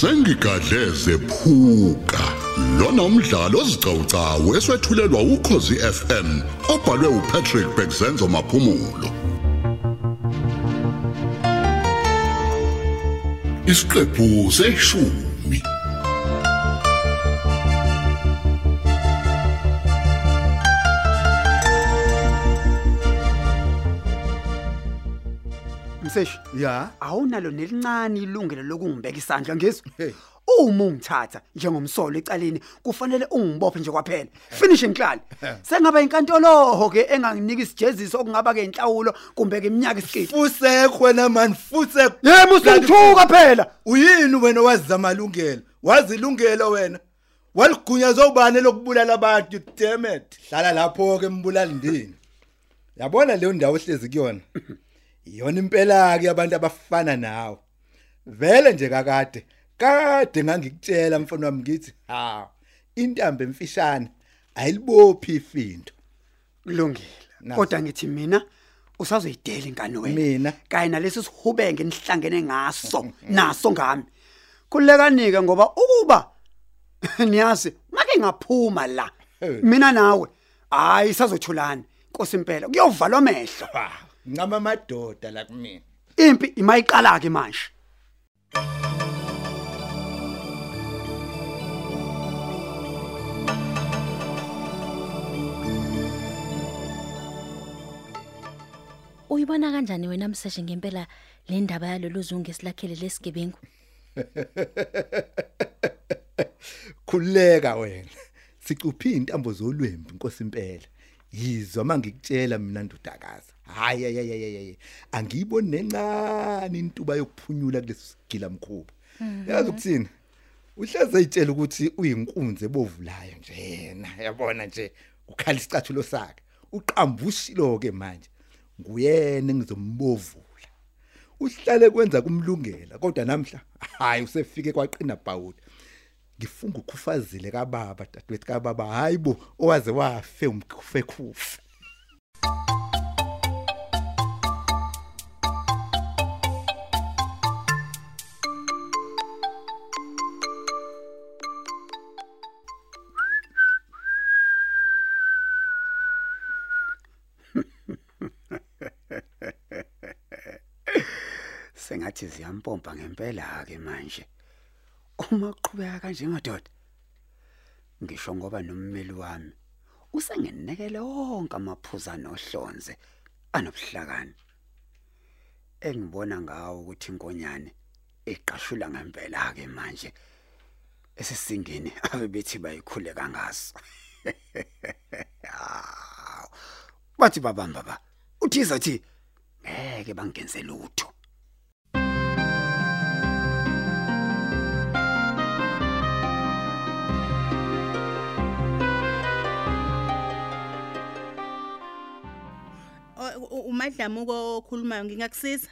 sengigadleze phuka lona umdlalo ozicawucawu eswetshulelwa ukhozi FM obhalwe uPatrick Bekzenzo maphumulo. Isiqephu seshumi. Mseshi Ya. awunalo nelincane ilungelo lokungibeka isandla ngizwe uma ungithatha njengomsolo ecaleni kufanele ungibophe nje kwaphela finish ngihlale sengaba inkantolo ke enganginika isijeziso okungaba ke inhlawulo kumbe ke iminyaka isikidi Fusekho wena man, fusekho. yebo usungithuka phela Uyini wena wazi zamalungelo? Wazi ilungelo wena? Waligunyazwa ubani lokubulala abantu damn it. Hlala lapho ke mbulali ndini. Yabona leyo ndawo ohlezi kuyona. Iyona impela ke abantu abafana nawe. Vele nje kakade. Kade ngangikutshela mfana wami ngithi, ha, intambo emfishane ayilibophi ifindo. kulungile kodwa ngithi mina usazoyidela ingane wena. Mina? kanye nalesi sihubenge nihlangene ngaso naso ngami. Kulekanike ngoba ukuba niyazi make ngaphuma la. Mina nawe hayi sazothulana Nkosi impela kuyovalwa amehlo. Ha, ncama amadoda la kumina. impi imayiqala ke manje Uyibona kanjani wena mseshe ngempela le ndaba yalolu zungu esilakhele lesigebengu? khuleka wena sicuphi intambo zolwembu inkosi impela yizwa mangikutshela mina ndudakaza hayi hayi angiyiboni nencane intuba yokuphunyula kulesi sigila mkhuba. Yazi ukuthini? Uhleze itshela ukuthi uyinkunzi ebovulayo nje yena yabona nje ukhala isicathulo sakhe. Uqambushilo ke manje. Nguyena engizombovula. Uhlale kwenza kumlungela kodwa namhla hayi usefike kwaqina bhawuda ngifunga ukhufazile kababa dadewethu kababa hayibo owaze wafe umkhufe khufe. Sengathi ziyampompa ngempela ke manje. Uma uqhubeka kanje madoda ngisho ngoba nommeli wami usenginekele wonke amaphuza nohlonze anobuhlakani. Engibona ngawo ukuthi inkonyane iqashula ngempela ke manje esisingeni abe bethi bayikhuleka ngaso Hawu. bathi babamba ba uthi izathi ngeke bangenze lutho. Umadlamuko okhulumayo ngingakusiza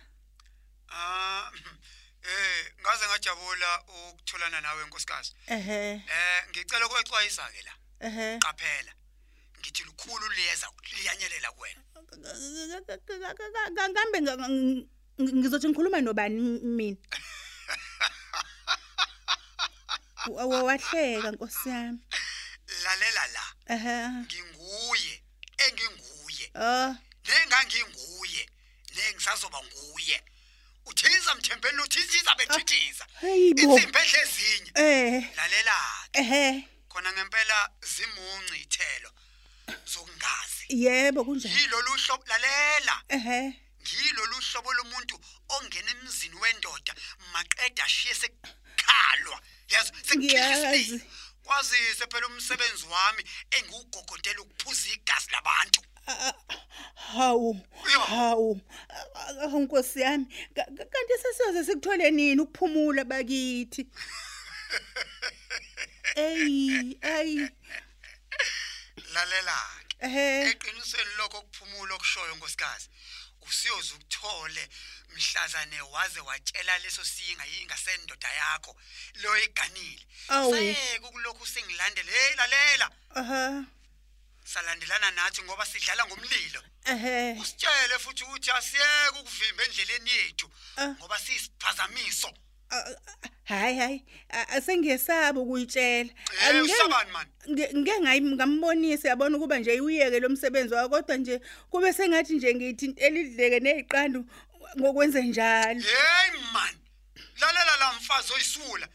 Ah eh ngaze ngajabula ukutholana nawe nkosikazi. ehe Eh ngicela ukwexwayisa ke la. ehe Qaphela. Ngithi lukhulu liyeza liyanyelela kuwena. kambe nga- ng- ngizothi ngikhuluma nobani mina Wa- wa- wahleka nkosi yami Lalela la. ehe Nginguye enginguye. oh Nenganginguye. Nengisazoba nguye. Uthiza mthembeni uthithiza bethithiza. hayibo Insimbi ehlezinye. eh Lalela ke. Khona ngempela zimunci ithelo zokungazi. yebo kunjani Yilo luhlobo lalela. ehe ngilolu hlobo lomuntu ongena emzini wendoda maqeda ashiye sekhalwa yazi Ngiyazi. sengikhisi kwazise phela umsebenzi wami engiwugogodela ukuphuza igazi labantu hawu Yo. hawu. Ah, ah, nkosi yami Ka- ka- kanti sesiyoze sikuthole nini ukuphumula bakithi? Ey, ay, lalela ke ehe, eqinisweni lokho kuphumula okushoyo nkosikazi usiyoze ukuthole mhlazane waze watshela leso siyinga yinga sendoda yakho lo iganile Awu. sayeke kulokhu singilandele hey lalela. Aha, salandelana nathi ngoba sidlala ngomlilo. Ehe, usitshele futhi ukuthi asiyeke ukuvimba endleleni yethu Ah. ngoba siyisiphazamiso. Hayi hayi a- asengiyesaba ukuyitshela. Eh, ngeke ngayi- ngambonisa yabona ukuba nje uyeke lo msebenzi wakho kodwa nje kube sengathi nje ngiyithintela idleke neziqandu ngokwenze njalo hey man lalela la mfazi oyisula.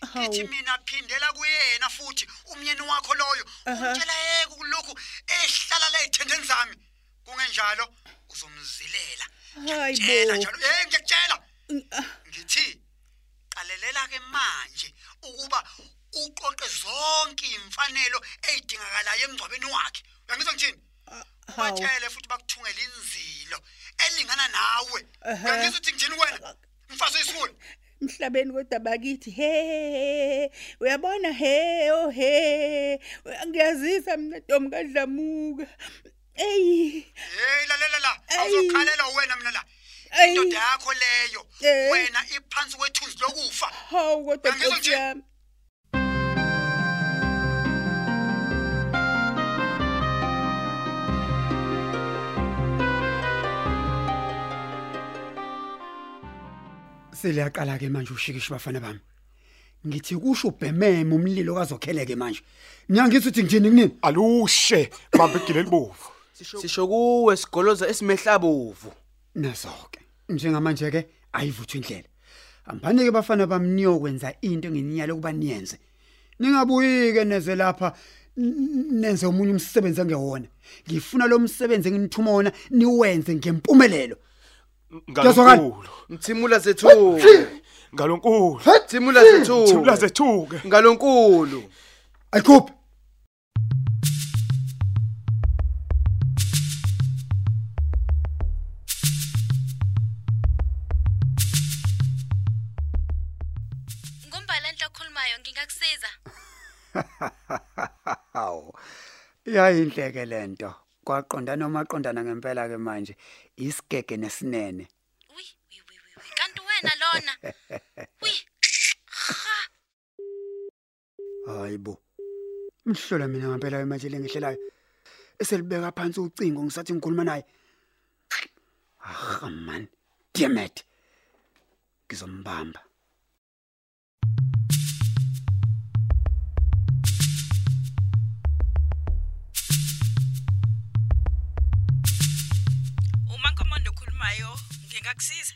Ngithi mina phindela kuyena futhi umyeni wakho loyo. Aha. umtshela yeke kulokhu ehlala la ethendeni zami. Kungenjalo uzomzilela Hayi Ngiyakutshela bo. njalo. Eh ngiyakutshela. Ah, ngithi qalelela ke manje ukuba uqoqe zonke imfanelo ezidingakalayo emngcwabeni wakhe. Uyangizwa ngithini? Hawu. batshele futhi bakuthungela inzilo elingana nawe. Uyangizwa ukuthi ngithini wena? Mfazi oyisula emhlabeni kodwa bakithi he uyabona he oh he ngiyazisa mina Ntombi kaDlamuka ey hey lalela la Ay. awuzokhalela wena mina la Ay. indoda yakho leyo Eh. wena iphansi kwethunzi lokufa hawu kodwa Uyangizwa seliyaqala ke manje ushikisha bafana bami. Ngithi kusho ubhememe umlilo kazokheleke manje. Ngiyangithi uthi ngithini kunini alushe bamba igile libovu sisho kuwe sigoloza esimehlabovu nazo-ke njengamanje ke ayivuthwa indlela. Ambanike bafana bami niyokwenza into engininyala ukuba niyenze. Ningabuyi-ke neze lapha nenze omunye umsebenzi engewona. Ngifuna lo msebenzi enginithuma wona niwenze ngempumelelo. Ngalonkulu mthimula zethu. Ngalonkulu mthimula zethu. Thula zethuke. Ngalonkulu ayikhuphe Ngumbalenhle okhulumayo ngingakusiza. hawu iyayinhleke lento kwaqondana omaqondana ngempela ke manje isigege nesinene Uyi, uyi, uyi, uyi, uyi. Kanti wena lona. Uyi. hayibo mhlola mina ngempela manje lengihlelayo eselibeka phansi ucingo ngisathi ngikhuluma naye ah man damn it ngizombamba ngingakusiza.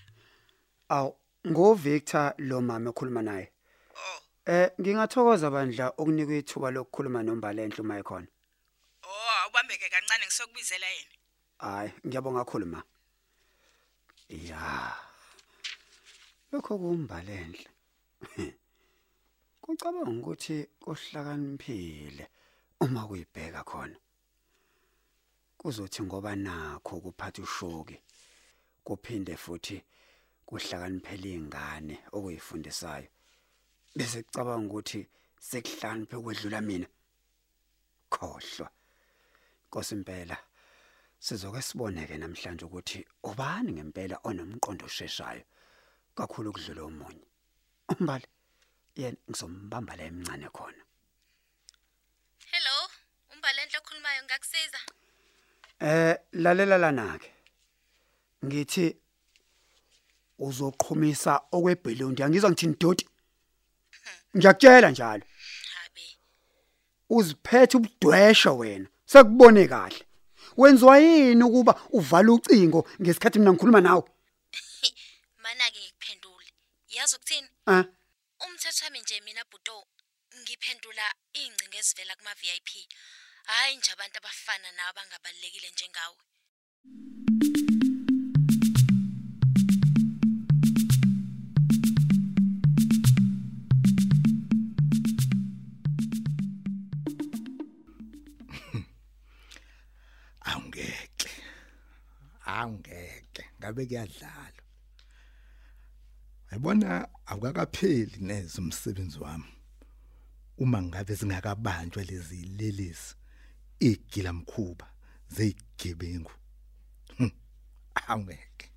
aw ngo Victor lo mama ekhuluma naye. Oh, eh ngingathokoza bandla okunika ithuba lokukhuluma nombalenhle uma ekhona oh awubambeke kancane ngisokubizela yena. hayi ngiyabonga kakhulu ma. Ya. Lokho kumbalenhle kucabanga ukuthi kuhlakaniphile uma kuyibheka khona. Kuzothi ngoba nakho kuphatha ushoki. Kuphinde futhi kuhlakaniphele izingane okuyifundisayo. Bese kucabanga ukuthi sekuhlaniphe kwedlula mina. Khohlwa. Nkosi impela sizoke siboneke namhlanje ukuthi ubani ngempela onomqondo osheshayo kakhulu ukudlula omunye. Umbali yena ngizombamba la emncane khona. Hello, umbalenhle okhulumayo ngingakusiza. eh lalela lana ke ngithi uzoqhumisa okwebhelondi angizwa ngithini doti ngiyakutshela njalo uziphethe ubudwesha wena sekubone kahle wenziwa yini ukuba uvala ucingo ngesikhathi mina ngikhuluma nawe Mana ke ngikuphendule. Yazi ukuthini? ah Umthathami nje mina Bhuto ngiphendula ingcinga ezivela kuma VIP. Hayi nje abantu abafana nawe abangabalekile njengawe. Awungeke ngabe kuyadlala yabona awukakapheli neze umsebenzi wami uma ngabe singakabanjwa lezi lelisi igila mkhuba zeyigebengu. Hm, awungeke.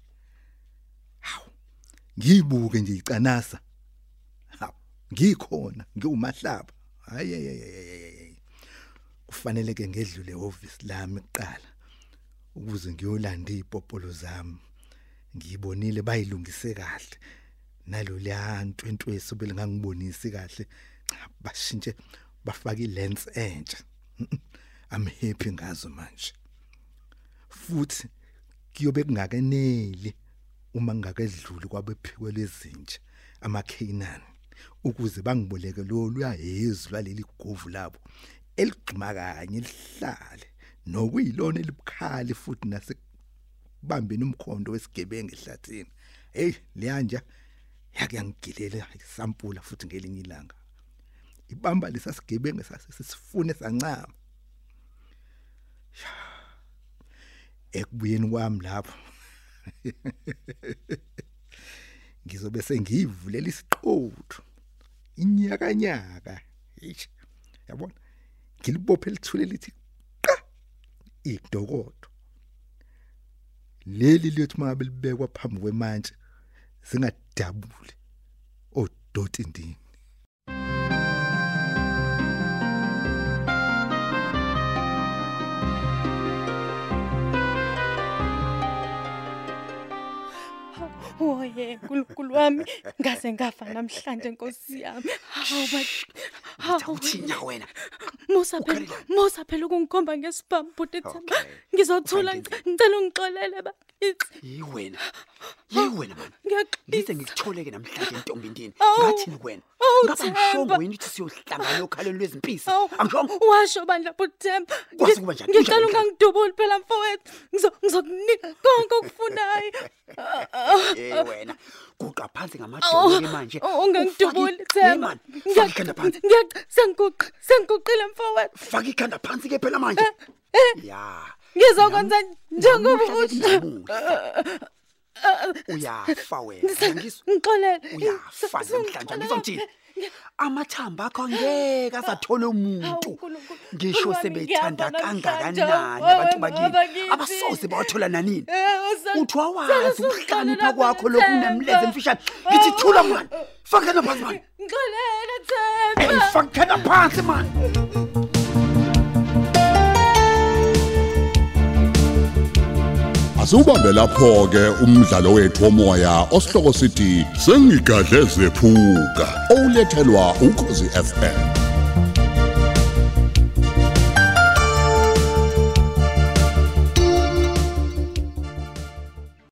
Hawu ngiyibuke nje icanasa hawu ngikhona ngiwumahlaba. Hayi kufanele ke ngedlule office lami kuqala. Ukuze ngiyolanda izipopolo zami. Ngiyibonile bayilungise kahle. Nalo liyanto entweso belingangibonisi kahle bashintshe bafaka ilens entsha. I'm happy ngazo manje. Futhi kuyobe kungakeneli uma ngingakedluli kwabephikwe lezintsha amaKhanani ukuze bangiboleke lo luyahezu laleli govu labo eligxuma kanye lihlale. Nokuyilona elibukhali futhi nase bambeni umkhondo wesigebengu ehlathini. Hey liyanja yake yangigilela isampula futhi ngelinye ilanga. Ibamba lesasigebengu sasisifune sancama. Ekubuyeni kwami lapho. Ngizobe sengivulela isiqotho inyaka nyaka eish yabona? Ngilibophe lithule lithi idokodo leli lethu mangabe libekwa phambi kwemantshi singadabuli odoti ndini Oye nkulunkulu wami ngaze ngafa namhlanje Nkosi yami. Hawu ba Ngitha uthina wena. Musa phela Musa phela ukungikhomba ngesibhamu buti Themba. Ngizothula ngicela ungixolele ba. Yi wena. Yi wena man. Ngize Ngiyaqisa. ngikutholeke namhlanje entombindini. Awu. Ngathini wena? Awu, Ngaba Themba. ngishongo yini ukuthi siyohlangana okhaleni lwezimpisi? Awu, Angishongo. Washo bandla buthemba. Kwase kuba njani? Ngicela Kunjani? ungangidubuli phela mfowethu. Ngizo ngizokunika konke okufunayo. Eh wena. Guqa phansi ngamadolo ke manje. Oh, Ungangidubuli Ufake- Themba. Hey, man, Faka ikhanda phansi. Ngiyac sengiguqi senguqile mfowethu. Faka ikhanda phansi ke phela manje. Ya. Ngizokwenza njengoba Namuhla uthi. namuhla. Uyafa wena. Ngizwa. Ngixolele. Uyafa namhlanje ngizongithini? Amathamba akho angeke asathola umuntu. Ngisho sebethanda kangakanani abantu bakini. Abasoze bawathola nanini. Uthi wawazi ukuhlakanipha kwakho lokunemleze emfishane. Ngithi thula mani. Fakela phansi mani. Ngixolele Hey, Themba. fakela phansi mani. Asubambe lapho ke umdlalo wethu womoya osihloko sithi sengigadle zephuka olethelwa ukhozi FM